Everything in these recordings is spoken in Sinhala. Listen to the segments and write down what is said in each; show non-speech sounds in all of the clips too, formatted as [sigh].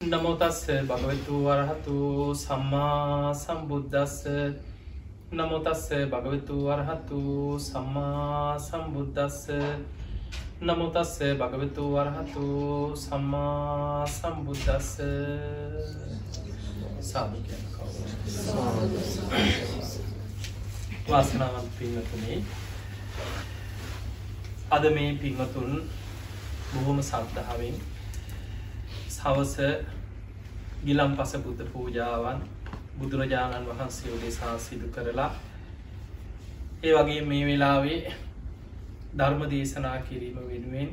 නමෝතස්ස භගවතු වරහතු සම්මා සම්බුද්ධස්ස නමොතස්ස භගවතු වරහතු සම්මා සම්බුද්ධස්ස නමුතස්ස භගවතු වරහතු සම්මා සම්බුද්ධස්ස සාධ කියන කව වාසනාවත් පින්නතුනේ අද මේ පින්වතුන් බොහොම සද්ධාවෙන් සවස ගිලම් පස බුද්ධ පූජාවන් බුදුරජාණන් වහන්සේ උදෙසා සිදු කරලා ඒ වගේ මේ වෙලාවේ ධර්ම දේශනා කිරීම වෙනුවෙන්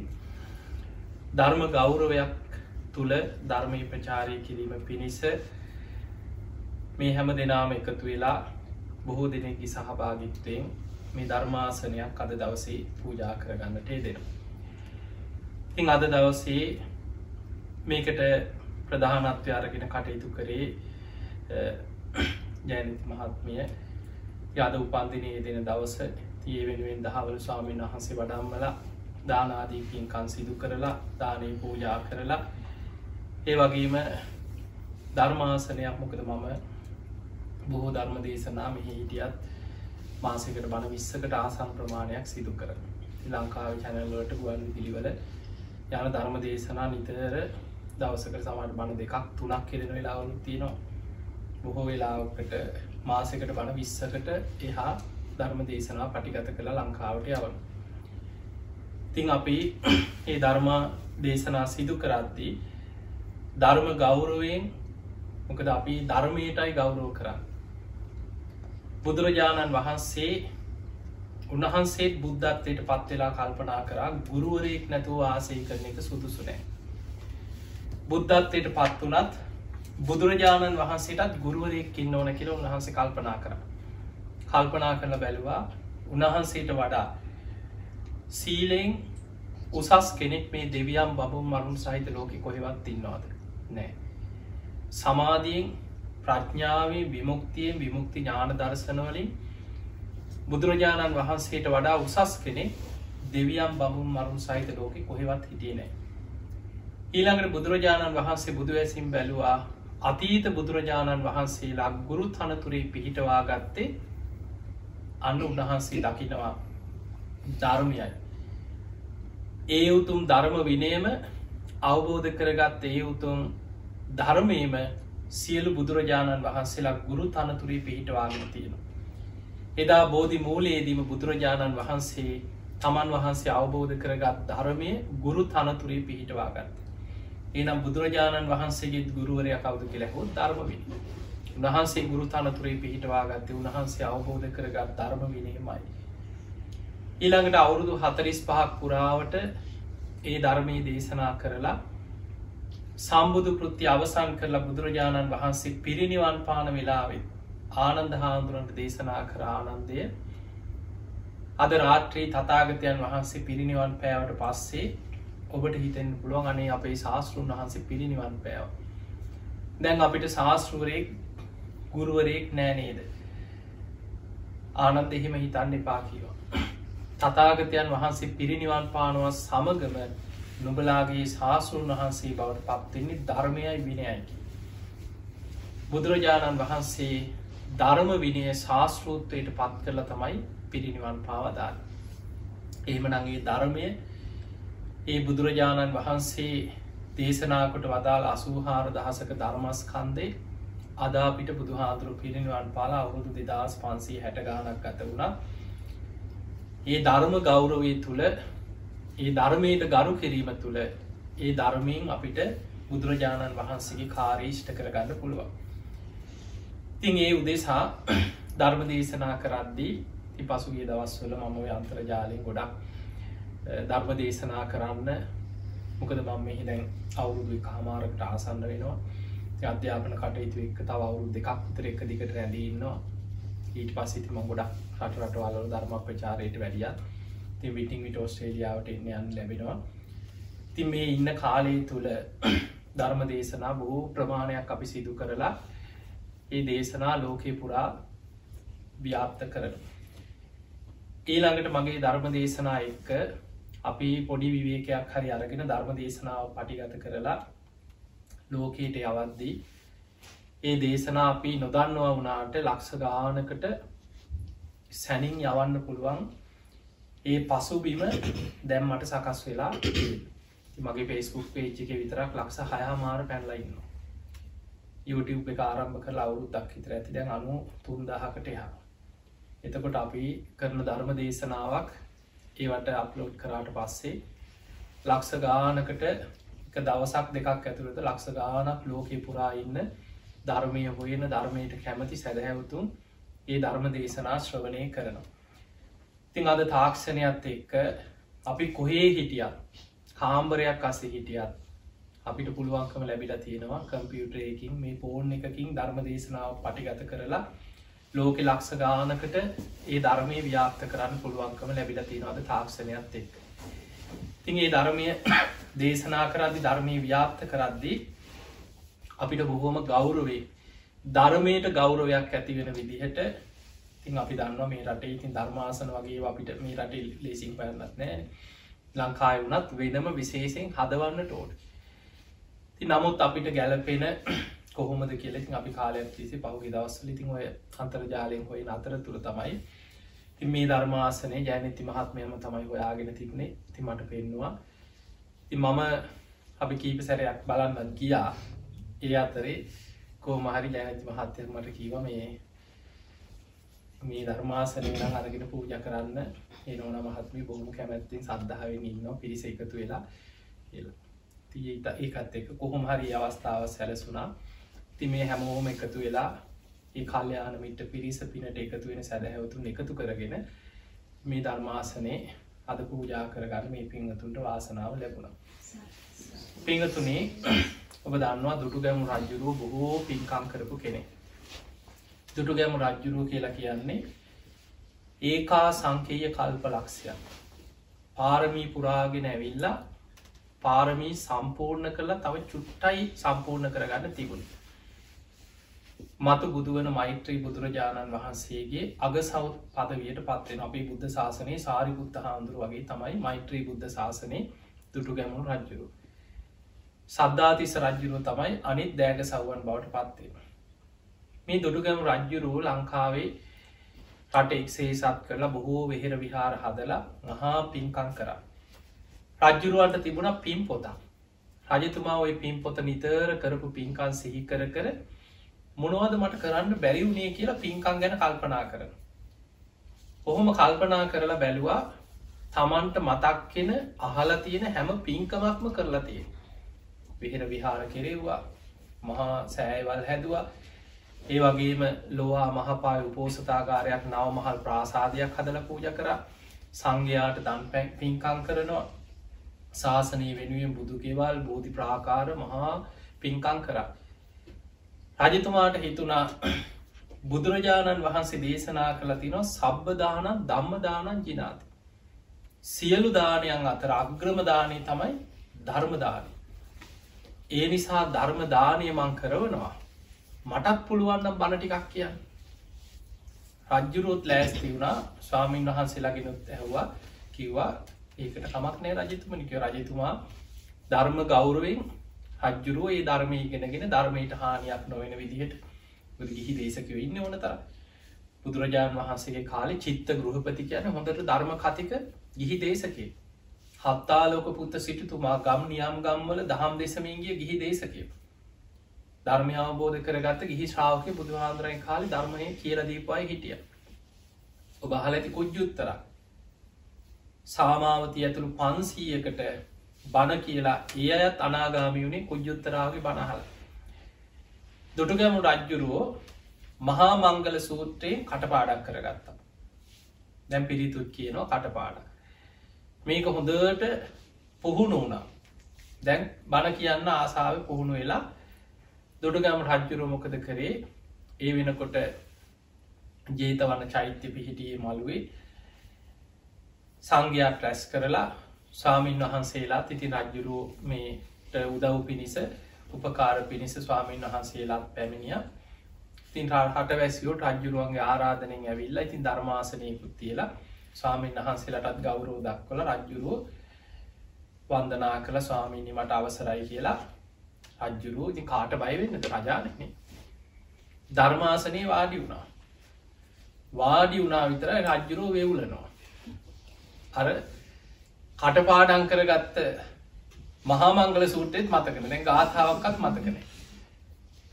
ධර්ම ගෞරවයක් තුළ ධර්මය ප්‍රචාරය කිරීම පිණිස මේ හැම දෙනාම එකතු වෙලා බොහෝ දෙනෙකි සහභාගිත්වයෙන් මේ ධර්මාසනයක් අද දවසේ පූජා කරගන්නට දෙනවා. ඉතිං අද දවසේ මේකට ප්‍රධානත්වය අරගෙන කටයුතු කරේ ජැනිත මහත්මිය. යද උපන්දිනයේ දෙන දවස තිය වෙනුවෙන් දහවල ස්වාමීන් වහන්සේ වඩම්මල දානාදීපින්කන් සිදු කරලා දානය පූජා කරලා ඒ වගේම ධර්මාසනයක් මොකද මම බොහෝ ධර්ම දේශනා මෙහි හිටියත් මාසකට බණ විස්සකට ආසං ප්‍රමාණයක් සිදු කර ලංකාව චැනල්ලට ගුවන් පිළිවල යන ධර්ම දේශනා නිතර දවසකට සමට බණ දෙකක් තුනක් කෙරෙන වෙලාවලු තියෙනවා. බොහෝ වෙලාකට මාසකට බණ විස්සකට එහා ධර්ම දේශනා පටිගත කළ ලංකාවට යවන තිං අපි ඒ ධර්මා දේශනා සිදු කරද්දී ධර්ම ගෞරවෙන් මොකද අපි ධර්මයටයි ගෞරෝ කරන්න? බුදුරජාණන් වහන්සේ උන්වහන්සේ බුද්ධත්වයට පත්වෙලා කල්පනා කරා ගුරුවරයෙක් නැතුව ආසය කරන එක සුදුසුනෑ බුද්ධත්වයට පත් වනත් බුදුරජාණන් වහන්සේටත් ගුරුවරයෙක්කින්න ඕන කියල උන්වහන්සේ කල්පනා කර. කල්පනා කරන බැලවා උන්වහන්සේට වඩා සීලෙන් උසස් කෙනෙක් මේ දෙවියම් බබුම් මරුන් සහිත ලෝකෙ කොහෙවත් ඉන්නවාද? නෑ. සමාධියෙන් ප්‍රඥාවේ විමුක්තියෙන් විමුක්ති ඥාන දර්ශනවලින් බුදුරජාණන් වහන්සේට වඩා උසස් කෙනෙ දෙවියම් බමුම් මරුන් සහිත ලෝකෙ කොහෙවත් හිටිය නෑ. ඊළඟට බුදුරජාණන් වහන්සේ බුදුවැසිම් බැලුවා අතීත බුදුරජාණන් වහන්සේලා ගුරු තනතුරේ පිහිටවා ගත්තේ අන්න උන්වහන්සේ දකිනවා ධර්මයයි. ඒ උතුම් ධර්ම විනයම අවබෝධ කරගත් ඒ උතුම් ධර්මයම සියලු බුදුරජාණන් වහන්සේලා ගුරු තනතුරේ පිහිටවාගෙන තියෙන. එදා බෝධි මූලයේදීම බුදුරජාණන් වහන්සේ තමන් වහන්සේ අවබෝධ කරගත් ධර්මය ගුරු තනතුරේ පිහිටවාගත්ත. එනම් බුදුරජාණන් වහන්සේගේ ගුරුවරය කවුදු කෙලෙහෝ ධර්මවිනි. උන්වහන්සේ ගුරු තනතුරේ පිහිටවාගත්තේ උන්වහන්සේ අවබෝධ කරගත් ධර්ම විනීමයි. ඊළඟට අවුරුදු හතරිස් පහක් පුරාවට ඒ ධර්මී දේශනා කරලා සම්බුදු කෘති අවසන් කරලා බුදුරජාණන් වහන්සේ පිරිනිවන් පාන වෙලාවෙත් ආනන්ද හාමුදුරන්ට දේශනා කර ආනන්දය අද රාත්‍රී තතාගතයන් වහන්සේ පිරිනිවන් පෑවට පස්සේ ඔබට හිතෙන් පුළුවන් අනේ අපේ ශාස්තෘන් වහන්සේ පිරිනිවන් පෑව. දැන් අපිට ශාස්තෘවරයෙක් ගුරුවරයෙක් නෑනේද. ආනන්ද එහෙම හිතන්න එපා කියවා. තතාගතයන් වහන්සේ පිරිනිවන් පානුව සමගම නොබලාගේ ශාසුන් වහන්සේ බවට පත්වෙන්නේ ධර්මයයි විනයයිකි. බුදුරජාණන් වහන්සේ ධර්ම විනය ශාස්තෘත්වයට පත් කරලා තමයි පිරිනිවන් පාවදාන්න. එහෙමනගේ ධර්මය ඒ බුදුරජාණන් වහන්සේ දේශනාකොට වදාල් අසූහාර දහසක ධර්මස්කන්දේ අදාපිට බුදුහාදුරු පිරිනිවන් පාලා අවුරුදු දෙදස් පන්සී හැට ගානක් ගත වුණා. ඒ ධර්ම ගෞරවය තුළ ඒ ධර්මයට ගරු කිරීම තුළ ඒ ධර්මයෙන් අපිට බුදුරජාණන් වහන්සේගේ කාරීෂ්ට කරගන්න පුළුවන්. ඉතිං ඒ උදෙසා ධර්ම දේශනා කරද්දී ති පසුගේ දවස්වල මම අන්තර්ජාලයෙන් ගොඩක් ධර්ම දේශනා කරන්න. මොකද මම මෙහි දැන් අවුරුදු කාමාරකට ආසන්න වෙනවා. අධ්‍යාපන කටයුතු එක් තව අවුරු දෙකක් තර එක දිකට රැඳීන්නවා ඊට පස්සිති ම ගොඩක් රට රටවල ධර්ම ප්‍රචාරයට වැඩිය. ති විටිං විට ඔස්ට්‍රේලියාවට එන්න යන්න ලැබෙනවා. ති මේ ඉන්න කාලය තුළ [clears throat] ධර්ම දේශනා බොහෝ ප්‍රමාණයක් අපි සිදු කරලා ඒ දේශනා ලෝකය පුරා ව්‍යාප්ත කරන ඊළඟට මගේ ධර්ම දේශනා එක්ක අපි පොඩි විවේකයක් හරි අරගෙන ධර්ම දේශනාව පටිගත කරලා ලෝකයට යවද්දී ඒ දේශනා අපි නොදන්නවා වනාට ලක්ෂ ගානකට සැනින් යවන්න පුළුවන්. ඒ පසුබිම දැම්මට සකස් වෙලා මගේ පේස්කුක් පේච්ච එක විතරක් ලක්ෂ හයා මාර පැන්ලයින්න YouTube එක ආරම්භ කර අවුරුද්දක් හිතර ඇති. දැන් අනු තුන්දාහකට එහා එතකොට අපි කරන ධර්ම දේශනාවක් ඒවට අප්ලෝඩ් කරාට පස්සේ ලක්ෂ ගානකට එක දවසක් දෙකක් ඇතුළට ලක්ෂ ගානක් ලෝකෙ පුරා ඉන්න ධර්මය හොයන ධර්මයට කැමති සැදහැවතුන් ඒ ධර්ම දේශනා ශ්‍රවණය කරනවා. තිං අද තාක්ෂණයත් එක්ක අපි කොහේ හිටියත් කාම්බරයක් අස්සේ හිටියත් අපිට පුළුවන්කම ලැබිලා තියෙනවා කම්පියුටරයකින් මේ පෝර්න් එකකින් ධර්ම දේශනාව පටිගත කරලා ලෝකෙ ලක්ෂ ගානකට ඒ ධර්මය ව්‍යාප්ත කරන්න පුළුවන්කම ලැබිලා තියෙනවාද තාක්ෂණයත් එක්ක? තින් ඒ ධර්මය [coughs] දේශනා කරද්දි ධර්මය ව්‍යාප්ත කරද්දී අපිට බොහෝම ගෞරවේ ධර්මයට ගෞරවයක් ඇති වෙන විදිහට තින් අපි දන්නවා මේ රටේ ඉතින් ධර්මාසන වගේ අපිට මේ රටේ ලේසින් පැරන්නත් නෑ ලංකාය වනත් වෙනම විශේෂයෙන් හදවන්න ටෝඩ් ති නමුත් අපිට ගැලපෙන කොහොමද කියලෙතින් අපි කාලයක් තිසි පහුගේ දවස්සල ඉතින් ඔය අන්තර්ජාලයෙන් හොයි අතර තුළ තමයි. ති මේ ධර්මාසනය ජයනති මහත්මයම තමයි හොයාගෙන තිබුණේ. ති මට පෙන්නවා. ති මම අපි කීප සැරයක් බලන්නත් ගියා. ඒ අතරේ කෝ මහරි ජයනති මහත්තය මට කීව මේ මේ ධර්මාසනය නම් අරගෙන පූජ කරන්න. ඒනෝන මහත්මි බොහම කැමැත්තින් සද්ධාවෙන් ඉන්න පිරිස එකතු වෙලා කියලා. තියට ඒකත් එක කොහොම හරි අවස්ථාව සැලසුනා ති මේ හැමෝම එකතු වෙලා ඒ කල්්‍යයාන මිට පිරිස පිනට එකතු වෙන සැදහැවතුන් එකතු කරගෙන මේ ධර්මාසනය අද පූජා කරගන්න මේ පිංහතුන්ට වාසනාව ලැබුණ. පිංහතුනේ ඔබ දන්නවා දුටු ගැමු රජ්ජුරුව බොහෝ පින්කම් කරපු කෙනෙ දුටු ගැමු රජ්ජුරුව කියලා කියන්නේ ඒකා සංකේය කල්ප ලක්ෂයක්. පාරමී පුරාගෙන ඇවිල්ලා පාරමී සම්පූර්ණ කරලා තව චුට්ටයි සම්පූර්ණ කරගන්න තිබුණ. මතු බුදුවන මෛත්‍රී බුදුරජාණන් වහන්සේගේ අග සෞ් පදවියට පත්වෙන අපේ බුද්ධ ශාසනයේ සාරි බුද්ධ හාමුදුර වගේ තමයි මෛත්‍රී බුද්ධ ශාසනය දුටු ගැමුණු රජ්ජුරු. සද්ධාතිස රජ්ජුරුව තමයි අනිත් දෑග සව්වන් බවට පත්වේ. මේ දොඩුගැම රජ්ජුරුව ලංකාවේ රට එක්සේ සත් කරලා බොහෝ වෙහෙර විහාර හදලා මහා පින්කං කරා. රජ්ජුරුවන්ට තිබුණ පින් පොතක් රජතුමා ඔය පින් පොත නිතර කරපු පින්කන් සිහි කර කර මොනවද මට කරන්න බැරිවුණේ කියලා පින්කං ගැන කල්පනා කරන. ඔහොම කල්පනා කරලා බැලුවා? තමන්ට මතක්කෙන අහලා තියෙන හැම පින්කමක්ම කරලා තිය විහෙර විහාර කෙරෙව්වා. මහා සෑයිවල් හැදවා. ඒ වගේම ලෝවා මහපාය උපෝසතාගාරයක් නව මහල් ප්‍රාසාධයක් හදල පූජ කර. සංඝයාට දම් පැක් පින්කං කරනවා. ශාසනය වෙනුවෙන් බුදුගෙවල් බෝධි ප්‍රාකාර මහා පින්කං කරා. රජතුමාට හිතුනා බුදුරජාණන් වහන්සේ දේශනා කළ තිනවා සබ්බදානන් දම්මදානන් ජිනාති. සියලු දානයන් අතර අග්‍රමදානය තමයි ධර්මදානය. ඒ නිසා ධර්මදානය මං කරවනවා. මටත් පුළුවන්නම් බණටිකක් කියන්න. රජ්ජුරුත් ලෑස්ති වුණා ස්වාමීන් වහන්සේලාගෙනුත් ඇහවා කිව්වා ඒකට කමක් නෑ රජතුමනික රජතුමා ධර්ම ගෞරුවෙන් හජ්ජුරුව ඒ ධර්මය ගෙනගෙන ධර්මයට හානියක් නොවෙන විදිහට ගිහි දේශකව ඉන්න ඕන තර බුදුරජාණන් වහන්සේගේ කාලෙ චිත්ත ගෘහපති කියන හොඳට ධර්ම කතික ගිහි දේශකේ හත්තාලෝක පුත්ත සිටුතුමා ගම් නියම් ගම්වල දහම් දෙසමින්ගේ ගිහි දේශකය ධර්මය අවබෝධ කරගත්ත ගිහි ශ්‍රාවක බුදුහාන්දුරයි කාලි ධර්මය කියලදීපයි හිටිය. ඔබ හලඇති කුජ්ජුත්තරක් සාමාවති ඇතුළු පන්සීයකට බණ කියලා ඒ අයත් අනාගාමියුණේ කුජ්ජුත්තරාවගේ බණහල. දුටුගැමු රජ්ජුරුවෝ මහා මංගල සූත්‍රයෙන් කටපාඩක් කරගත්තා. දැම් පිරිතුත් කියනවා කටපාඩ. මේක හොඳට පුහුණු වුණා. දැන් බණ කියන්න ආසාාව පුහුණු වෙලා දොඩුගම රජ්ජුරු මොකද කරේ ඒ වෙනකොට ජේතවන්න චෛත්‍ය පිහිටියේ මළුවේ සංඝයාත් රැස් කරලා ස්වාමීන් වහන්සේලාත් ඉති රජ්ජුරුව මේට උදව් පිණිස උපකාර පිණිස ස්වාමීන් වහන්සේලාත් පැමිණිය. තින් හට වැසියෝ රජ්ජුරුවන්ගේ ආරාධනෙන් ඇවිල්ල ඉතින් ධර්මාසනයකුත් තියලා ස්වාමීන් වහන්සේලටත් ගෞරෝ දක්කොල රජ්ජුරුව වන්දනා කළ ස්වාමීනි මට අවසරයි කියලා. රජ්ජුරුව ඉති කාට බයවෙන්නද රජානනේ ධර්මාසනය වාඩි වුණා. වාඩි වුණා විතර රජ්ජුරෝ වෙවුලනවා. අර කටපාඩං කරගත්ත මහාමංගල සූටෙත් මතකන දැන් ගාථාවක්කත් මතකන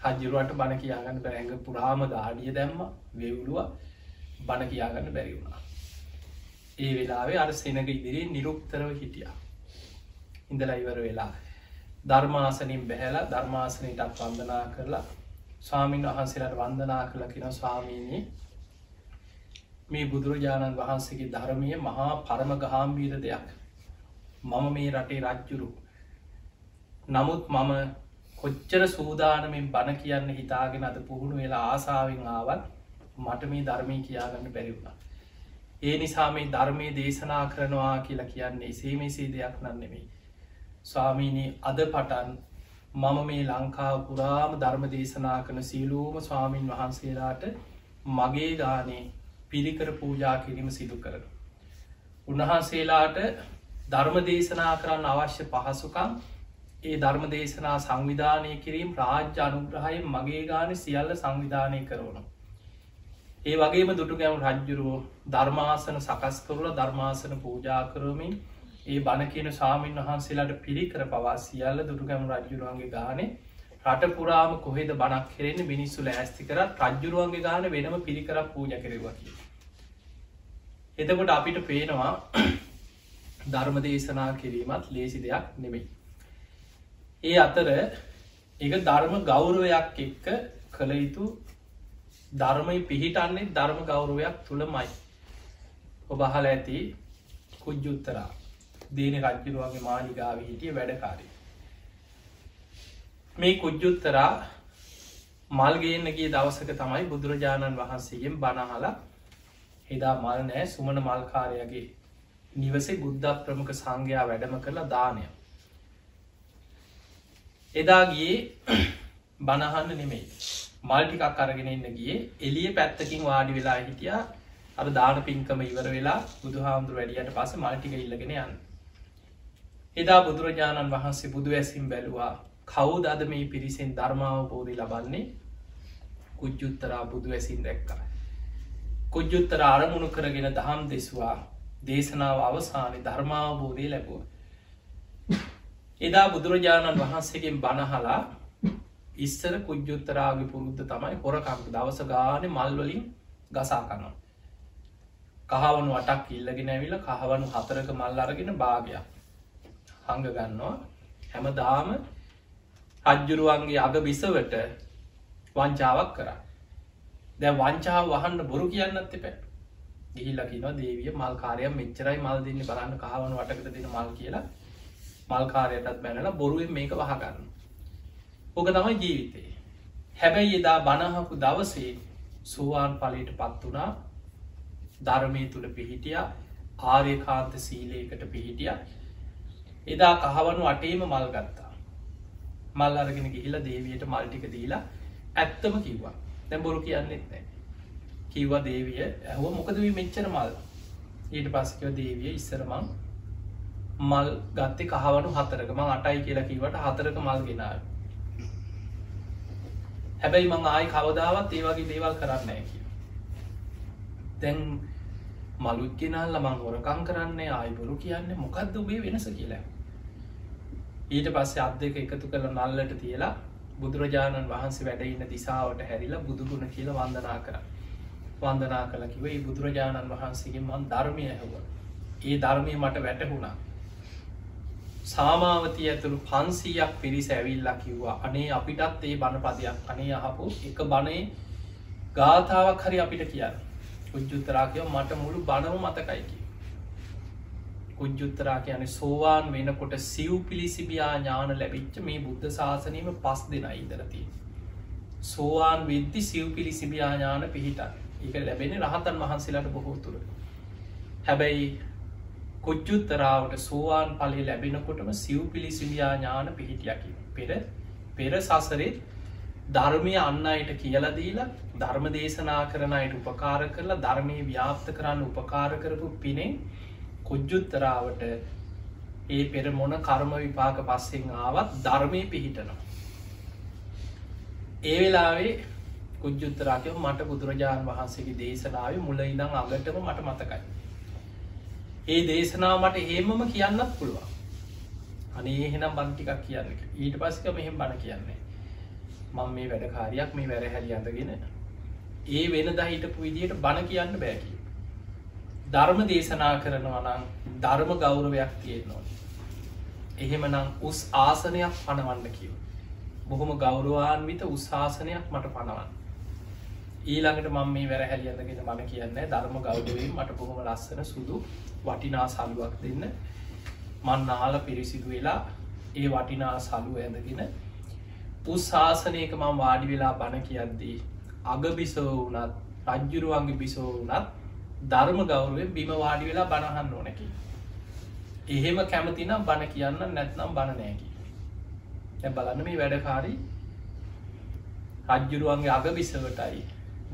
හජරුවට බණ කියාගන්න බැරැඟ පුරාම දාඩිය දැම්ම වෙවුලුව. බණ කියාගන්න බැරි වුණා. ඒ වෙලාවේ අර සෙනග ඉදිරි නිරුක්තරව හිටියා. ඉඳලා ඉවර වෙලා ධර්මාසනින් බැහැලා ධර්මාසනයටත් වන්දනා කරලා ස්වාමීන් වහන්සේලට වන්දනා කළ කියෙන ස්වාමීනී මේ බුදුරජාණන් වහන්සේගේ ධර්මය මහා පරම ගහාම්බීර දෙයක්. මම මේ රටේ රජ්ජුරු. නමුත් මම කොච්චර සූදානමින් බණ කියන්න හිතාගෙන අද පුහුණු වෙලා ආසාාවෙන් ආවත් මට මේ ධර්මය කියාගන්න බැරිවුණ ඒ නිසා මේ ධර්මය දේශනා කරනවා කියලා කියන්නේ එසේ මෙසේ දෙයක් නන්නෙමේ ස්වාමීනී අද පටන් මම මේ ලංකාව පුරාම ධර්ම දේශනා කන සීලූම ස්වාමීන් වහන්සේලාට මගේ ගානේ පිරිකර පූජා කිරීම සිදු කරන. උන්වහන්සේලාට ධර්ම දේශනා කරන්න අවශ්‍ය පහසුකම් ඒ ධර්ම දේශනා සංවිධානය කිරීම් රාජ්‍ය අනුග්‍රහය මගේ ගාන සියල්ල සංවිධානය කරවන. ඒ වගේම දුටුගැම් රජ්ජුරුවෝ ධර්මාසන සකස් කරල ධර්මාසන පූජා කරමින් ඒ බණ කියන සාමීන් වහන්සේලාට පිරිකර පවා සියල්ල දුටුගැම් රජ්ජුරුවන්ගේ ගානේ රට පුරාම කොහෙද බනක් කෙරෙන මිනිස්සු ලෑස්ති කර රජ්ජුරුවන්ගේ ගාන වෙනම පිරිකරක් පූජ කරවකි. එතකොට අපිට පේනවා ධර්ම දේශනා කිරීමත් ලේසි දෙයක් නෙමෙයි. ඒ අතර එක ධර්ම ගෞරවයක් එක්ක කළ යුතු ධර්මය පිහිටන්නේ ධර්ම ගෞරවයක් තුළමයි. ඔබහල ඇති කුජ්ජුත්තරා දීන රජ්ජුරුවන්ගේ මාලිගාව හිටිය වැඩකාරී. මේ කුජ්ජුත්තරා මල්ගේන්නගේ දවසක තමයි බුදුරජාණන් වහන්සේගෙන් බණහලා එදා මල් නෑ සුමන මල්කාරයගේ නිවසේ බුද්ධ ප්‍රමුඛ සංඝයා වැඩම කරලා දානය. එදාගේ [clears throat] බණහන්න නෙමෙයි. මල්ටිකක් අරගෙන ඉන්න ගිය. එලිය පැත්තකින් වාඩි වෙලා හිටිය. අර දාන පින්කම ඉවර වෙලා බුදු හාමුදුර වැඩියට පස මල්ටික ඉල්ලගෙන යන්න. එදා බුදුරජාණන් වහන්සේ බුදු ඇසිම් බැලවා කවුද අද මේ පිරිසෙන් ධර්මාවබෝධී ලබන්නේ? කුජ්ජුත්තරා බුදු ඇසින් දැක්කා. කුජ්ජුත්තර අරමුණු කරගෙන දහම් දෙස්වා. දේශනාව අවසානය ධර්මාවබෝධය ලැබුව. එදා බුදුරජාණන් වහන්සේගෙන් බණහලා ඉස්සර කුජ්ජුත්තරාගේ පුරුද්ධ තමයි හොරකම් දවස ගාන මල්වලින් ගසා කනවා. කහවනු අටක් ඉල්ලගෙන ඇවිල කහවනු හතරක මල් අරගෙන භාගයක් හඟ ගන්නවා හැම දාම රජ්ජුරුවන්ගේ අග බිසවට වංචාවක් කරා දැ වංචාව වහන්න බොරු කියන්නත් එපෑ ගිහිල්ලකිනවා දේවිය මල්කාරය මෙච්චරයි මල් දෙන්න බලන්න කහවන වටකට දෙන මල් කියලා. මල්කාරයටත් බැනලා බොරුවෙන් මේක වහගන්න ඕක තමයි ජීවිතේ. හැබැයි එදා බණහපු දවසේ සුවාන් පලට පත් වනා ධර්මය තුළ පිහිටිය. ආර්යකාන්ත සීලයකට පිහිටිය. එදා කහවනු අටේම මල් ගත්තා. මල් අරගෙන ගිහිල දේවයට මල්ටික දීලා ඇත්තම කිව්වා. දැම් බොරු කියන්නෙත් නෑ. කිව්වා දේවිය. ඇහුව මොකද මෙච්චර මල්? ඊට පස්සකව දේවිය ඉස්සරමං මල් ගත්තේ කහවනු හතරක. මං අටයි කියලා කිවට හතරක මල් ගෙනාව. හැබැයි මං ආයි කවදාවත් ඒ වගේ දේවල් කරන්න කිය දැන් මලුත් ගෙනල්ල මං හොරකං කරන්නේ ආයිබොරු කියන්නේ මොකක්ද ඔබේ වෙනස කියලා? ඊට පස්සේ අත් දෙක එකතු කළ නල්ලට තියලා බුදුරජාණන් වහන්සේ වැඩඉන්න දිසාවට හැරිලා බුදුගුණ කියල වන්දනා කර. වන්දනා කළ කිවේ බුදුරජාණන් වහන්සේගේ මන් ධර්මය ඇහුව. ඒ ධර්මය මට වැටහුණා. සාමාවතය ඇතුළු පන්සීයක් පිරිස ඇවිල්ලා කිව්වා අනේ අපිටත් ඒ බණපදයක්. අනේ අහපු එක බනේ ගාථාවක් හරි අපිට කියන්න. උජ්ජුත්තරාකයෝ මට මුළු බණව මතකයිකි කුජ්ජුත්තරා කියන සෝවාන් වෙනකොට සිව් පිළිසිබියා ඥාන ලැබිච්ච මේ බුද්ධ ශාසනීම පස් දෙෙන ඉදරති. සෝවාන් විද්දි සිව් පිළිසිබියා ඥාන පිහිට. එක ලැබෙන රහතන් වහන්සේලාට බොහෝ තුර. හැබැයි කොච්චුත්තරාවට සෝවාන් පලි ලැබෙනකොටම සිව් පිළිසිබියා ඥාන පිහිටියකි පෙර පෙර සසරෙත් ධර්මය අන්න අයට කියලදීලා ධර්ම දේශනා කරන අයට උපකාර කරලා ධර්මය ව්‍යාප්ත කරන්න උපකාර කරපු පිනෙන් කුජ්ජුත්තරාවට ඒ පෙර මොන කර්ම විපාක පස්සෙන් ආවත් ධර්මය පිහිටනවා ඒ වෙලාවේ කුජ්ජුත්තරාකය මට බුදුරජාණන් වහන්සේගේ දේශනාව මුල ඉඳං අගටම මට මතකයි. ඒ දේශනාව මට ඒමම කියන්නත් පුළුවන්. අනේ එහෙනම් බන්ටිකක් කියන්න ඊට පස්ක මෙහෙම බණ කියන්නේ. මං මේ වැඩකාරයක් මේ වැර හැලි අඳගෙන ඒ වෙන දහිටපු විදියට බණ කියන්න බෑකි. ධර්ම දේශනා කරනවා නම් ධර්ම ගෞරවයක් තියෙන්නවා. එහෙමනම් උස් ආසනයක් පනවන්න කියව. බොහොම ගෞරවාන්විත උත්සාසනයක් මට පනවන්න. ඊළඟට මම මේ වැර හැලියඳගෙන මන කියන්න ධර්ම ගෞඩවේ මට බොහොම ලස්සන සුදු වටිනා සල්ුවක් දෙන්න මන් නාල පිරිසිදු වෙලා ඒ වටිනා සලුව ඇඳගෙන උත්සාසනයක මං වාඩි වෙලා බණ කියද්දී අග බිසෝ වනත් රජ්ජුරුවන්ගේ බිසෝ වනත් ධර්ම ගෞරුවෙන් බිම වාඩි වෙලා බණහන්න ඕනැකි. එහෙම කැමතිනම් බණ කියන්න නැත්නම් බණ නෑකි. දැ බලන්න මේ වැඩකාරී රජ්ජුරුවන්ගේ අග බිසවටයි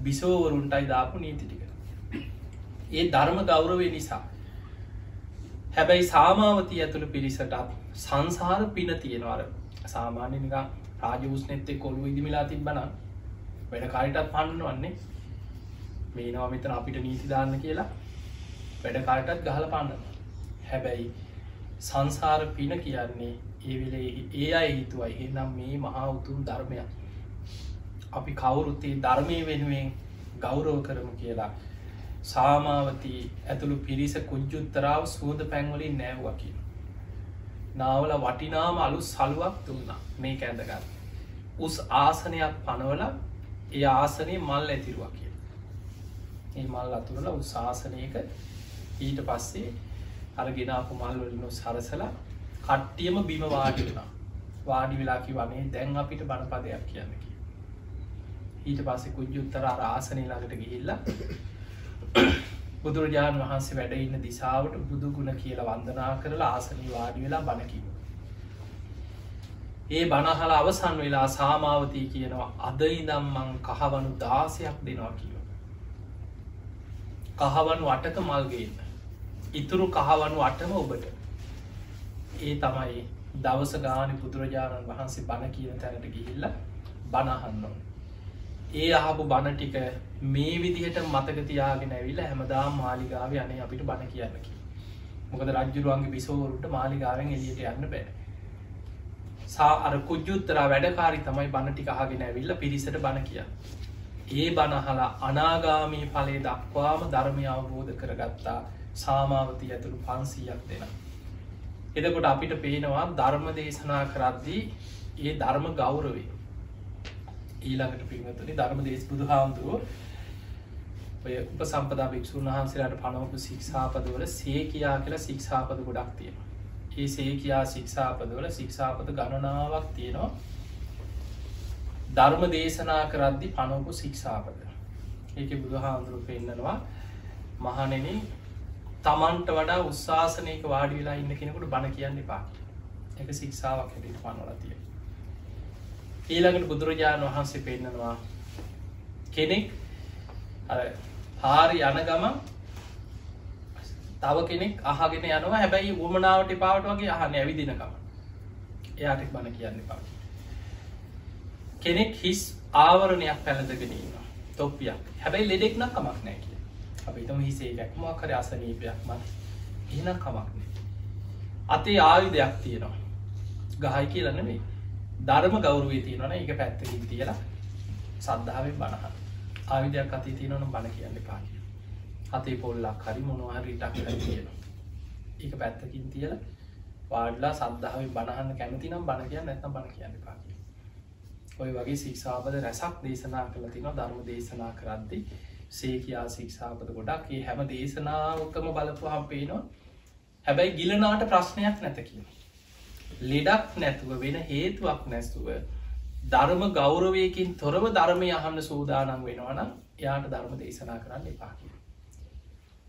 බිසෝවරුන්ටයි දාපු නීතිටික. ඒ ධර්ම ගෞරවේ නිසා. හැබැයි සාමාවතී ඇතුළ පිරිසටත් සංසාර පින තියෙනවර සාමාන්‍ය නිකා රාජවස්නෙත්තේ කොළු ඉදිමිලා තිබ්බන වැඩ කාරිටත් පන්න වන්නේ මේ නවමිතන අපිට නීතිදාන්න කියලා වැඩ කාටත් ගහල පන්න හැබැයි සංසාර පින කියන්නේ ඒවෙලේ ඒ අයි හිතුවයි. එනම් මේ මහා උතුම් ධර්මයක්. අපි කවුරුත්තේ ධර්මය වෙනුවෙන් ගෞරව කරමු කියලා සාමාවතී ඇතුළු පිරිස කුජ්ජුත්තරාව සූද පැංවලින් නෑව්වකි. නාවල වටිනාම අලු සලුවක් දුන්න මේ ඇඳගත්. උස් ආසනයක් පනවල ඒ ආසනය මල් ඇතිරුවක් කිය. ඒ මල් අතුරල උත්සාසනයක ඊට පස්සේ අරගෙනපු මල්වලිනු සරසලා කට්ටියම බිම වාඩි වුණා වාඩි වෙලාකි වනේ දැන් අපිට බණපදයක් කියන්නකි. ඊට පස්සේ කුජ්ජුත්තර ආසනය ළඟට ගිහිල්ල බුදුරජාණන් වහන්සේ වැඩ ඉන්න දිසාවට බුදු ගුණ කියල වන්දනා කරලා ආසනී වාඩි වෙලා බණකිව. ඒ බණහල අවසන් වෙලා සාමාවතී කියනවා අද ඉදම්මං කහවනු දාසයක් දෙනවා කියව. කහවනු අටක මල්ගේන්න. ඉතුරු කහවනු අටම ඔබට. ඒ තමයි දවස ගාන බුදුරජාණන් වහන්සේ බණ කියන තැනට ගිහිල්ල බණහන්නෝ. ඒ අහපු බණ ටික මේ විදිහට මතක තියාගෙන ඇවිල්ල හැමදා මාලිගාව යන අපිට බණ කියන්නකි. මොකද රජ්ජුරුවන්ගේ බිසෝවරුට මාලිගාවෙන් එලියට යන්න බෑ. සා අර කුජ්ජුත්තරා වැඩකාරි තමයි බණ ටික අහගෙන ඇවිල්ල පිරිසට බණ කිය. ඒ බණහලා අනාගාමී පලේ දක්වාම ධර්මය අවබෝධ කරගත්තා සාමාවති ඇතුළු පන්සීයක් දෙෙන. එදකොට අපිට පේනවා ධර්ම දේශනා කරද්දී ඒ ධර්ම ගෞරවේ ඊළඟට පින්වතුනි ධර්ම දේශ බුදු හාමුදුරුව ඔය උප සම්පදා භික්ෂූන් වහන්සේලාට පනවපු ශික්ෂාපදවල සේ කියා කියලා ශික්ෂාපද ගොඩක් තියෙන ඒ සේ කියා ශික්ෂාපදවල ශික්ෂාපද ගණනාවක් තියෙනවා. ධර්ම දේශනා කරද්දි පනවපු ශික්ෂාපද. ඒක බුදු හාමුදුරුව පෙන්න්නනවා මහනෙන තමන්ට වඩා උත්සාසනයක වාඩි වෙලා ඉන්න කෙනෙකුට බණ කියන්න එපා. එක ශික්ෂාවක් හැටිට පනවල තියෙන ඊළඟට බුදුරජාණන් වහන්සේ පෙන්න්නනවා කෙනෙක් හාරි යන ගම තව කෙනෙක් අහගෙන යනවා. හැබැයි උමනාවට පාවට වගේ අහන ඇවිදිනකම එයාට බණ කියන්න පා කෙනෙක් හිස් ආවරණයක් පැළඳගෙනීම තොප්පියක්. හැබැයි ලෙඩෙක් නම් කමක් නෑ කිය අපිතම හිසේ ගැක්මක් කර අසනීපයක් මන එනම් කමක්නේ අතේ ආයුධයක් තියෙනවා. ගහයි කියලන්නවේ ධර්ම ගෞරුවේ තියෙනවන. එක පැත්තකින් තියලා සද්ධාවෙන් බණහන්. ආවිදයක් අති තියෙනවන බණ කියන්න පාකිය අතේ පොල්ලක් හරි මොනවාහරිටක් කියන එක පැත්තකින් තියල වාඩලා සද්ධාව බණහන්න කැමතිනම් බණ කියන්න නැතම් බණ කියන්න පාකිය ඔය වගේ සික්ෂාපද රැසක් දේශනා කළ තින ධර්ම දේශනා කරද්දි සේකයා සික්ෂාපද ගොඩක් ඒ හැම දේශනාවකම බලපු හම් පේනවා. හැබැයි ගිලනාට ප්‍රශ්නයක් නැත කියලා. ලෙඩක් නැතුව වෙන හේතුවක් නැස්තුව ධර්ම ගෞරවයකින් තොරව ධර්මය අහන්න සූදානම් වෙනවනම් එයාට ධර්ම දේශනා කරන්න එපාකි.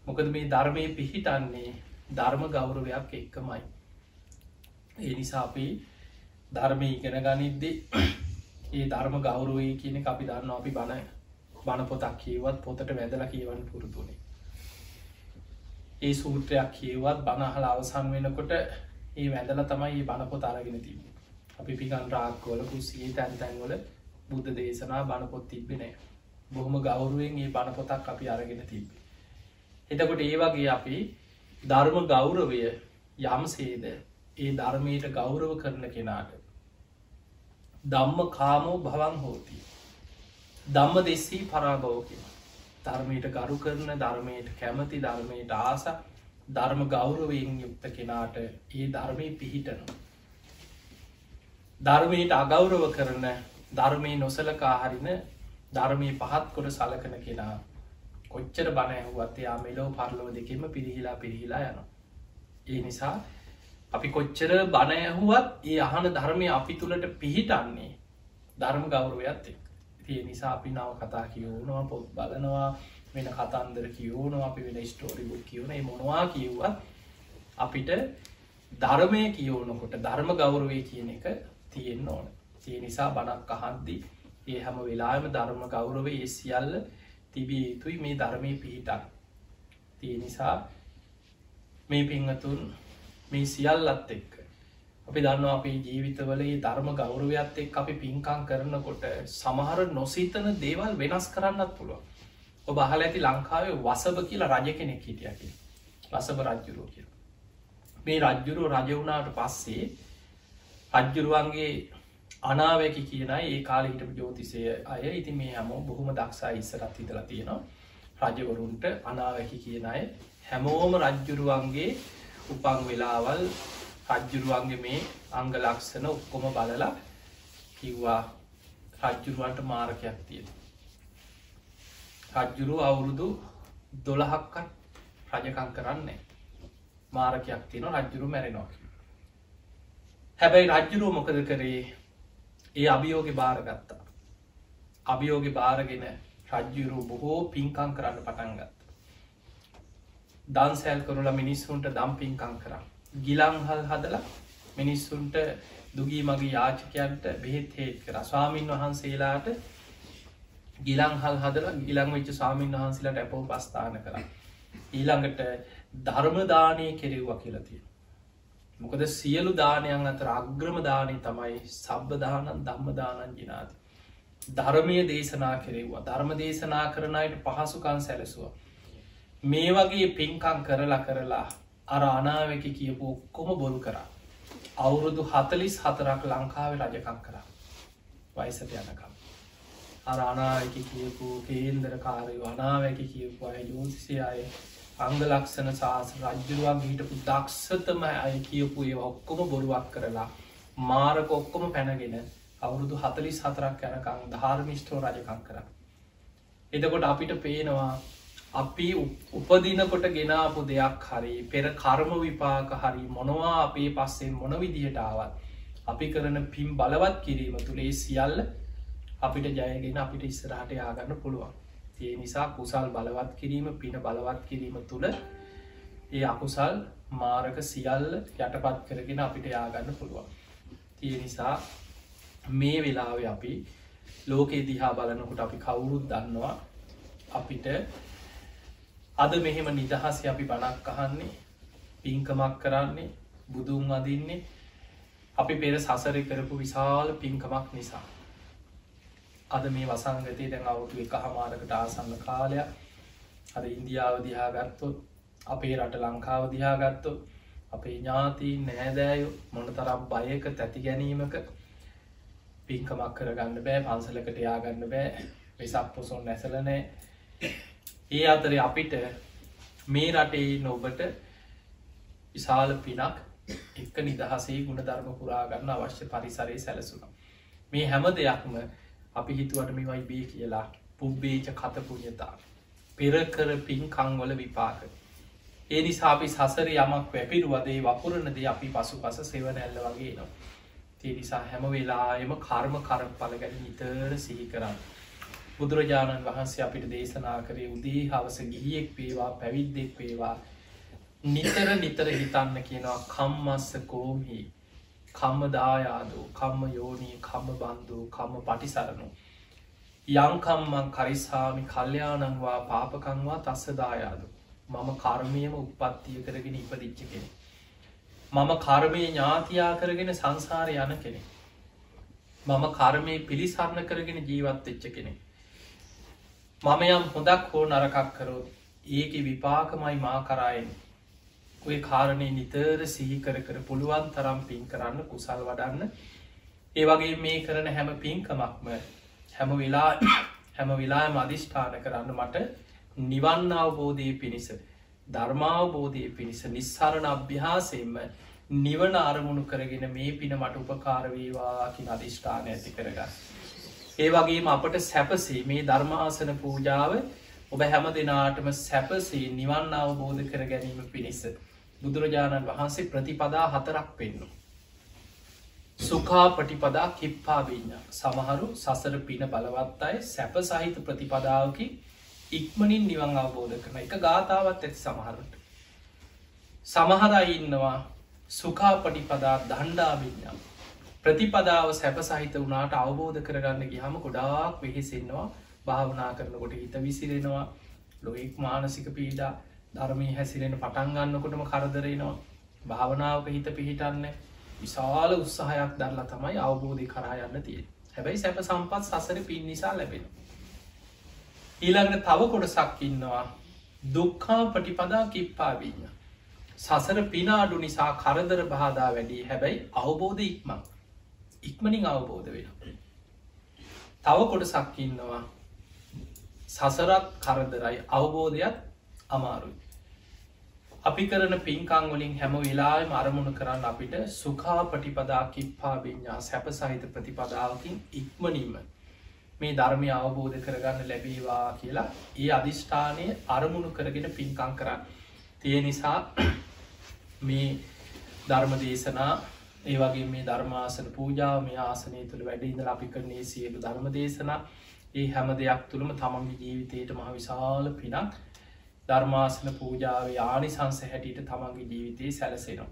මොකද මේ ධර්මය පිහිටන්නේ ධර්ම ගෞරවයක් එක්කමයි. ඒ නිසාපි ධර්මය ඉගෙන ගනිද්දේ [clears throat] ඒ ධර්ම ගෞරවය කියන අපි දන්න අපි බණ බණ පොතක් කියවත් පොතට වැදල කියවන්න පුරුතුනේ. ඒ සූත්‍රයක් කියවත් බණහල අවසන් වෙනකොට ඒ වැඳල තමයි බණපොත අරගෙන තිබ අපි පිකන් රාක්කෝල කුසියේ තැන් තැන්වල බුද්ධ දේශනා බණපොත් තිබෙනෑ බොහොම ගෞරුවෙන් ඒ බණපොතක් අපි අරගෙන තිබ. එතකොට ඒ වගේ අපි ධර්ම ගෞරවය යම්සේද ඒ ධර්මයට ගෞරව කරන කෙනාට දම්ම කාමෝ භවන් හෝති. දම්ම දෙස්සී පරාභවකින් ධර්මයට ගරු කරන ධර්මයට කැමති ධර්මයට ආස ධර්ම ගෞරවයෙන් යුක්ත කෙනාට ඒ ධර්මය පිහිටනවා ධර්මයට අගෞරව කරන ධර්මය නොසලකා හරින ධර්මය පහත් කොට සලකන කෙනා කොච්චර බණ ඇහුවත් එයා මෙලෝ පරලෝ දෙකෙම පිරිහිලා පිරිහිලා යන. ඒ නිසා අපි කොච්චර බණ ඇහුවත් ඒ අහන ධර්මය අපි තුළට පිහිටන්නේ ධර්ම ගෞරවයත් එක්. තිය නිසා අපි නව කතා කියවනවා පොත් බලනවා වෙන කතන්දර කියවනවා අපි වෙන ස්ටෝරිබුක් කියවන මොනවා කිව්වත් අපිට ධර්මය කියවනකොට ධර්ම ගෞරවය කියන එක තියෙන්න්න ඕන. තිය නිසා බණක් අහන්දී ඒ හැම වෙලාම ධර්ම ගෞරව ඒ සියල්ල තිබිය යුතුයි මේ ධර්මය පිහිටක් තිය නිසා මේ පිංහතුන් මේ සියල්ලත් එක්ක අපි දන්න අපේ ජීවිතවල ධර්ම ගෞරවයත් එක් අපි පින්කං කරනකොට සමහර නොසිතන දේවල් වෙනස් කරන්නත් පුළුව ඔබ අහල ඇති ලංකාවේ වසභ කියලා රජ කෙනෙක් හිටියකි වසභ රජ්ජුරෝ කිය මේ රජ්ජුරුව රජවුණාට පස්සේ රජ්ජුරුවන්ගේ අනාවැකි කියන ඒ කාල හිටපු ජෝතිසය අය ඉති මේ හැමෝ බොහොම දක්ෂා ඉස්සරත් හිතලා තියෙනවා. රජවරුන්ට අනාවැකි කියන අය හැමෝම රජ්ජුරුවන්ගේ උපං වෙලාවල් රජ්ජුරුවන්ගේ මේ අංග ලක්ෂණ ඔක්කොම බලලා කිව්වා රජ්ජුරුවන්ට මාරකයක් තියෙන රජ්ජුරු අවුරුදු දොළහක්කත් රජකං කරන්නේ මාරකයක් තියෙන රජ්ජුරු මැරෙනවා හැබැයි රජ්ජුරුව මොකද කරේ ඒ අභියෝග භාරගත්තා. අභියෝග භාරගෙන රජ්ජුරු බොහෝ පින්කං කරන්න පටන්ගත්. දන්සැල් කරුලා මිනිස්සුන්ට දම් පින්කං කරම්. ගිලංහල් හදලා මිනිස්සුන්ට දුගී මගේ යාචකයන්ට බෙහෙත් හේත් කර ස්වාමීන් වහන්සේලාට ගිලංහල් හදල ගිලං වෙච්ච සාමීන් වහන්සේලාට ඇපෝ පස්ථාන කර. ඊළඟට ධර්මදානය කෙරෙව්ව කියලතිය. මොකද සියලු දානයන් අතර අග්‍රම දානය තමයි සබ්බදානන් ධම්මදානන් ජිනාද. ධර්මය දේශනා කෙරෙව්වා ධර්ම දේශනා කරනයට පහසුකන් සැලසුව. මේ වගේ පින්කං කරලා කරලා අර අනාවැකි කියපු ඔක්කොම බොරු කරා. අවුරුදු හතලිස් හතරක් ලංකාව රජකං කරා වයිසට යනකම්. අර අනාවැකි කියපු කේන්දර කාරය අනාවැකි කියපු අය යෝතිසය අය අංග ලක්ෂණ සාස රජ්ජුරුවන් හිටපු දක්ෂතම අය කියපු ඒ ඔක්කොම බොරුවක් කරලා මාරක ඔක්කොම පැනගෙන අවුරුදු හතලිස් හතරක් යැනකං ධාර්මිෂ්ටෝ රජකං කර. එතකොට අපිට පේනවා අපි උපදිනකොට ගෙනාපු දෙයක් හරි පෙර කර්ම විපාක හරි මොනවා අපේ පස්සෙන් මොන විදිහටාවත් අපි කරන පිම් බලවත් කිරීම තුළේ සියල්ල අපිට ජයගෙන අපිට ඉස්සරහට යාගන්න පුළුවන් ඒ නිසා කුසල් බලවත් කිරීම පින බලවත් කිරීම තුළ ඒ අකුසල් මාරක සියල්ල යටපත් කරගෙන අපිට යාගන්න පුළුවන්. තිය නිසා මේ වෙලාව අපි ලෝකේ දිහා බලනකොට අපි කවුරුත් දන්නවා අපිට අද මෙහෙම නිදහස අපි බණක් අහන්නේ පින්කමක් කරන්නේ බුදුන් අදින්නේ අපි පෙර සසර කරපු විශාල පින්කමක් නිසා අද මේ වසංගතය දැන් අවුතු එක හමාරකට ආසන්න කාලයක්. අද ඉන්දියාව දිහා ගත්තොත් අපේ රට ලංකාව දිහා ගත්තො අපේ ඥාති නෑදෑයු මොන තරම් බයක තැති ගැනීමක පින්කමක් කරගන්න බෑ පන්සලකට යාගන්න බෑ වෙසක් පොසොන් නැසලනෑ ඒ අතර අපිට මේ රටේ නොබට විශාල පිනක් එක්ක නිදහසේ ගුණ ධර්ම පුරාගන්න අවශ්‍ය පරිසරයේ සැලසුන මේ හැම දෙයක්ම අපි හිතුවට මේවයි බේ කියලා. පුබ්බේච කතපුඥතා පෙරකර පින්කංවල විපාක. ඒ නිසා අපි සසර යමක් වැපිරුවදේ වපුරණදේ අපි පසු පස සෙවනැල්ල වගේ නවා තිය නිසා හැම වෙලායම කර්ම කරම් පල ගැන නිතර සිහි කරන්න. බුදුරජාණන් වහන්සේ අපිට දේශනා කරේ උදී හවස ගිහියෙක් වේවා පැවිද්දෙක් වේවා. නිතර නිතර හිතන්න කියනවා කම්මස්ස කෝමහි කම්ම දායාදෝ කම්ම යෝනී කම්ම බන්ධු කම්ම පටිසරනු යංකම්මං කරිස්හාමි කල්්‍යයානංවා පාපකංවා තස්ස දායාදු මම කර්මයම උපත්තිය කරගෙන ඉපදිච්ච කෙනෙ මම කර්මය ඥාතියා කරගෙන සංසාරය යන කෙනෙ මම කර්මය පිළිසරණ කරගෙන ජීවත් එච්ච කෙනෙ. මම යම් හොඳක් හෝ නරකක් කරෝත් ඒක විපාකමයි මා කරායෙන් ඔය කාරණය නිතර සිහි කර කර පුළුවන් තරම් පින් කරන්න කුසල් වඩන්න ඒ වගේ මේ කරන හැම පින්කමක්ම හැම වෙලා [coughs] හැම වෙලා මධිෂ්ඨාන කරන්න මට නිවන්න අවබෝධය පිණිස ධර්මාවබෝධය පිණිස නිස්සරණ අභ්‍යාසයෙන්ම නිවන අරමුණු කරගෙන මේ පින මට උපකාරවේවාකින් අධිෂ්ඨාන ඇති කරගන්න. ඒ වගේම අපට සැපසේ මේ ධර්මාසන පූජාව ඔබ හැම දෙනාටම සැපසේ නිවන් අවබෝධ කර ගැනීම පිණිස බුදුරජාණන් වහන්සේ ප්‍රතිපදා හතරක් පෙන්නු. සුකා පටිපදා කිප්පා විඤ්ඥ සමහරු සසර පින බලවත් අය සැප සහිත ප්‍රතිපදාවකි ඉක්මනින් නිවන් අවබෝධ කරන එක ගාථාවත් ඇති සමහරට. සමහරයි ඉන්නවා සුකා පටිපදා දණ්ඩා විඤ්ඥම් ප්‍රතිපදාව සැප සහිත වනාට අවබෝධ කරගන්න ගිහම ගොඩාක් වෙහෙසෙන්නවා භාවනා කරනකොට හිත විසිරෙනවා ලොෙක් මානසික පීඩා ධර්මී හැසිරෙන පටන්ගන්නකොටම කරදරෙනවා භාවනාවක හිත පිහිටන්න විශාල උත්සාහයක් දරලා තමයි අවබෝධය කරා යන්න තිය හැබැයි සැප සම්පත් සසර පින් නිසා ලැබෙන ඊළඟට තව කොටසක් ඉන්නවා. දුක්කා පටිපදා කිප්පාවීඥ සසර පිනාඩු නිසා කරදර බාධා වැඩි. හැබැයි අවබෝධ ඉක්මක් ඉක්මනින් අවබෝධ වෙන තව කොටසක් ඉන්නවා. සසරත් කරදරයි. අවබෝධයක් අමාරුයි. අපි කරන පින්කං වලින් හැම වෙලාම අරමුණු කරන්න අපිට සුකා පටිපදා කිප්පා විඤ්ඥා සැප සහිත ප්‍රතිපදාවකින් ඉක්මනීම මේ ධර්මය අවබෝධ කරගන්න ලැබේවා කියලා ඒ අධිෂ්ඨානය අරමුණු කරගෙන පින්කං කරන්න. තිය නිසා මේ ධර්ම දේශනා ඒ වගේ මේ ධර්මාසන පූජාව මේ ආසනය තුළ වැඩඉඳ අපි කරන්නේ සියලු ධර්ම දේශනා ඒ හැම දෙයක් තුළම තමන්ගේ ජීවිතයට මහ විශාල පිනක් ධර්මාසන පූජාව ආනිසංස හැටියට තමන්ගේ ජීවිතයේ සැලසෙනවා.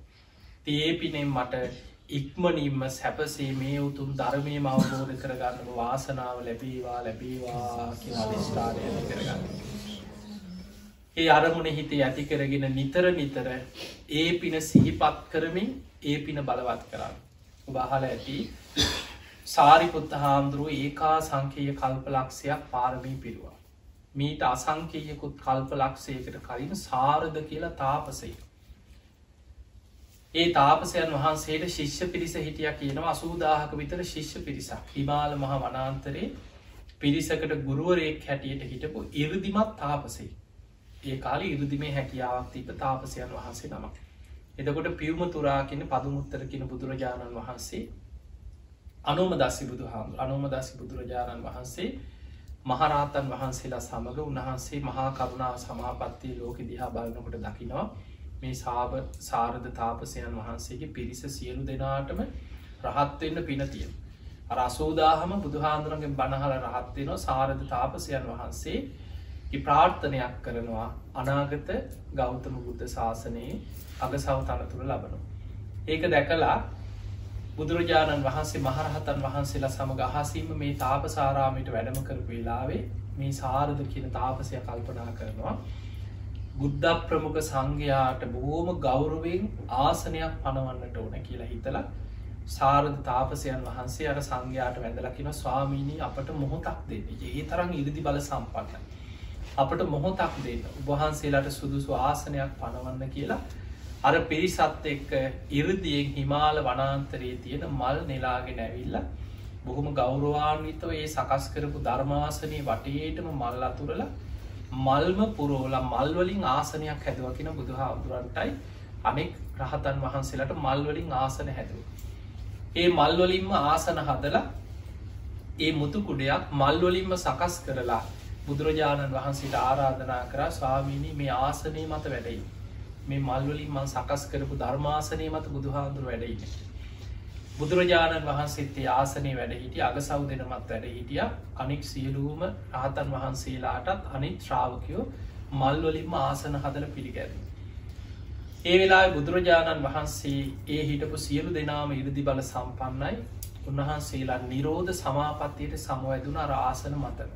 තියේ පිනෙන් මට ඉක්මනින්ම සැපසේ මේ උතුම් ධර්මය මවබෝධ කරගන්නම වාසනාව ලැබීවා ලැබීවා අධිෂ්ඨානය කරගන්න. ඒ අරමුණ හිතේ ඇති කරගෙන නිතර නිතර ඒ පින සිහිපත් කරමින් ඒ පින බලවත් කරන්න. උබහල ඇති සාරිපුත්ත හාමුදුරුව ඒකා සංකේය කල්පලක්ෂයක් පාරමී පිරුවා. මීට අසංකේයකුත් කල්පලක්ෂයකට කලින් සාරධ කියලා තාපසයි. ඒ තාපසයන් වහන්සේට ශිෂ්‍ය පිරිස හිටිය කියනවා අසූදාහක විතර ශිෂ්‍ය පිරිසක් හිමාල මහ වනාන්තරේ පිරිසකට ගුරුවරයෙක් හැටියට හිටපු ඉරදිමත් තාපසයි. ඒ කාල ඉරදිමේ හැකියාවක් තිබ තාපසයන් වහන්සේ නමක්. එදකොට පියවම තුරාකින පදුමුත්තර කියන බුදුරජාණන් වහන්සේ අනුම දස්සි බුදු හාමු අනුම දස්සි බුදුරජාණන් වහන්සේ මහරාතන් වහන්සේලා සමඟ උන්වහන්සේ මහා කරුණා සමාපත්තිය ලෝක දිහා බලනකොට දකිනවා මේ සාබ සාරධ තාපසයන් වහන්සේගේ පිරිස සියලු දෙනාටම රහත්වෙන්න පිනතිය. අර අසෝදාහම බුදුහාන්දුරගෙන් බණහල රහත්වෙනවා සාරධ තාපසයන් වහන්සේ ප්‍රාර්ථනයක් කරනවා අනාගත ගෞතම බුද්ධ ශාසනයේ අගසව තනතුර ලබනු. ඒක දැකලා බුදුරජාණන් වහන්සේ මහරහතන් වහන්සේලා සමඟ අහසීම මේ තාපසාරාමයට වැඩම කරපු වෙලාවේ මේ සාරධ කියන තාපසය කල්පනා කරනවා බුද්ධ ප්‍රමුඛ සංඝයාට බොහෝම ගෞරුවෙන් ආසනයක් පනවන්නට ඕන කියලා හිතලා සාරධ තාපසයන් වහන්සේ අර සංඝයාට වැඳලකින ස්වාමීණී අපට මොහොතක් දෙන්න. ඒ තරම් ඉරිදි බල සම්පන්න අපට මොහොතක් දෙන්න? උබහන්සේලාට සුදුසු ආසනයක් පනවන්න කියලා අර පිරිසත් එක්ක ඉරදියෙන් හිමාල වනාන්තරයේ තියෙන මල් නෙලාගෙන ඇවිල්ල බොහොම ගෞරවාන්විතව ඒ සකස් කරපු ධර්මාසනය වටේටම මල් අතුරල මල්ම පුරෝල මල්වලින් ආසනයක් හැදුවකින බුදුහාදුරන්ටයි අනෙක් රහතන් වහන්සේලට මල්වලින් ආසන හැදුව. ඒ මල්වලින්ම ආසන හදලා ඒ මුතු කුඩයක් මල්වලින්ම සකස් කරලා බුදුරජාණන් වහන්සේට ආරාධනා කරා ස්වාමීණී මේ ආසනය මත වැඩයි. මේ මල්වලින් මං සකස් කරපු ධර්මාසනය මත බුදුහාන්දුර වැඩයින. බුදුරජාණන් වහන්සේත්තේ ආසනය වැඩ හිටිය අග සව් දෙනමත් වැඩ හිටිය අනෙක් සියලූම රහතන් වහන්සේලාටත් අනිත් ශ්‍රාවකයෝ මල්වලින්ම ආසන හදල පිළිගැද. ඒ වෙලා බුදුරජාණන් වහන්සේ ඒ හිටපු සියලු දෙනාම ඉරදි බල සම්පන්නයි උන්වහන්සේලා නිරෝධ සමාපත්තියට සමවැදුන අර ආසන මතන.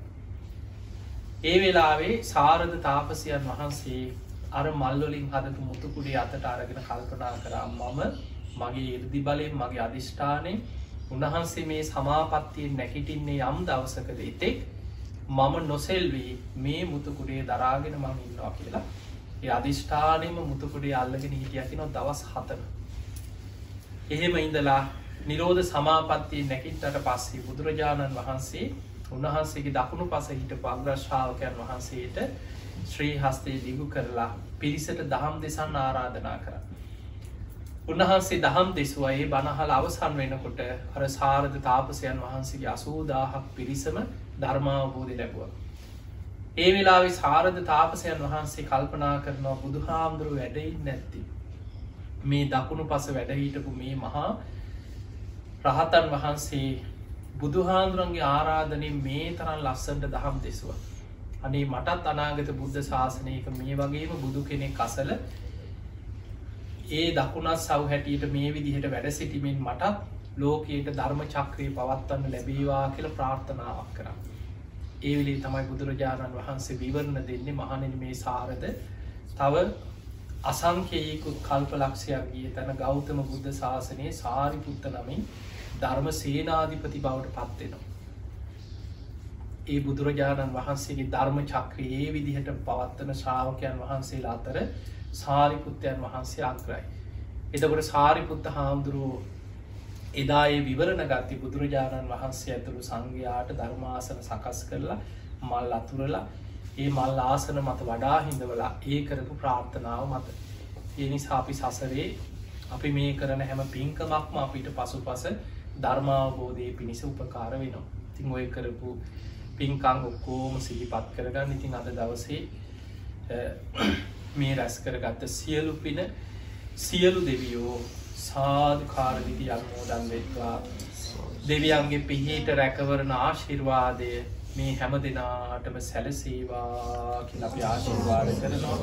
ඒ වෙලාවේ සාරධ තාපසයන් වහන්සේ අර මල්ලොලින් හදපු මුතුකුඩේ අතට අරගෙන කල්පනා කරා මම මගේ ඉරදි බලයෙන් මගේ අධිෂ්ඨානය උන්වහන්සේ මේ සමාපත්තියෙන් නැකිටින්නේ යම් දවසකද එතෙක් මම නොසෙල්වී මේ මුතුකුඩේ දරාගෙන මං ඉන්නවා කියලා. ඒ අධිෂ්ඨානයම මුතුකුඩේ අල්ලගෙන හිටියතිනො දවස් හතන එහෙම ඉඳලා නිරෝධ සමාපත්තිය නැකිටට පස්සේ බුදුරජාණන් වහන්සේ උන්වහන්සේගේ දකුණු පස හිට පග්‍රශ්ාවකයන් වහන්සේට ශ්‍රී හස්තේ දිගු කරලා පිරිසට දහම් දෙසන්න ආරාධනා කර. උන්වහන්සේ දහම් දෙසුවයේ බණහල අවසන් වෙනකොට අර සාරධ තාපසයන් වහන්සේගේ අසූදාහක් පිරිසම ධර්මාවබෝධය ලැබුව. ඒ වෙලාවෙ සාරධ තාපසයන් වහන්සේ කල්පනා කරනවා බුදුහාමුදුරු වැඩයින් නැත්ති. මේ දකුණු පස වැඩහිටපු මේ මහා රහතන් වහන්සේ බුදුහාන්දුරන්ගේ ආරාධනය මේ තරන් ලස්සන්ට දහම් දෙසුව. අනේ මටත් අනාගත බුද්ධ ශාසනයක මේ වගේම බුදු කෙනෙක් කසල ඒ දකුණත් සව් හැටියට මේ විදිහට වැඩ සිටිමින් මටත් ලෝකයට ධර්ම චක්‍රය පවත්වන්න ලැබේවා කියල ප්‍රාර්ථනාවක් කරා. ඒවිලේ තමයි බුදුරජාණන් වහන්සේ විවරණ දෙන්නේ මහනෙන මේ සාරද තව අසංකයකුත් කල්ප ලක්ෂයක් ගිය තැන ගෞතම බුද්ධ ශාසනයේ සාරිපුත්ත නමින් ධර්ම සේනාධිපති බවට පත්වෙනවා. ඒ බුදුරජාණන් වහන්සේගේ ධර්ම චක්‍රයේ විදිහට පවත්වන ශ්‍රාවකයන් වහන්සේලා අතර සාරිපුත්තයන් වහන්සේ අග්‍රයි. එතකොට සාරිපුත්ත හාමුදුරුවෝ එදායේ විවරණ ගත්ති බුදුරජාණන් වහන්සේ ඇතුළු සංඝයාට ධර්මාසන සකස් කරලා මල් අතුරලා ඒ මල් ආසන මත වඩා හිඳවලා ඒ කරපු ප්‍රාර්ථනාව මත. ඒ නිසා අපි සසරේ අපි මේ කරන හැම පින්කමක්ම අපිට පසු පස ධර්මාවබෝධය පිණිස උපකාර වෙනවා. තිං ඔය කරපු පින්කං ඔක්කෝම සිහිපත් කරගන්න. ඉතින් අද දවසේ මේ රැස් කරගත්ත සියලු පින සියලු දෙවියෝ සාධකාරදිති අන්මෝදන් වෙත්වා. දෙවියන්ගේ පිහිට රැකවරණ ආශිර්වාදය මේ හැම දෙනාටම සැලසේවා කියල අපි ආශිර්වාද කරනවා.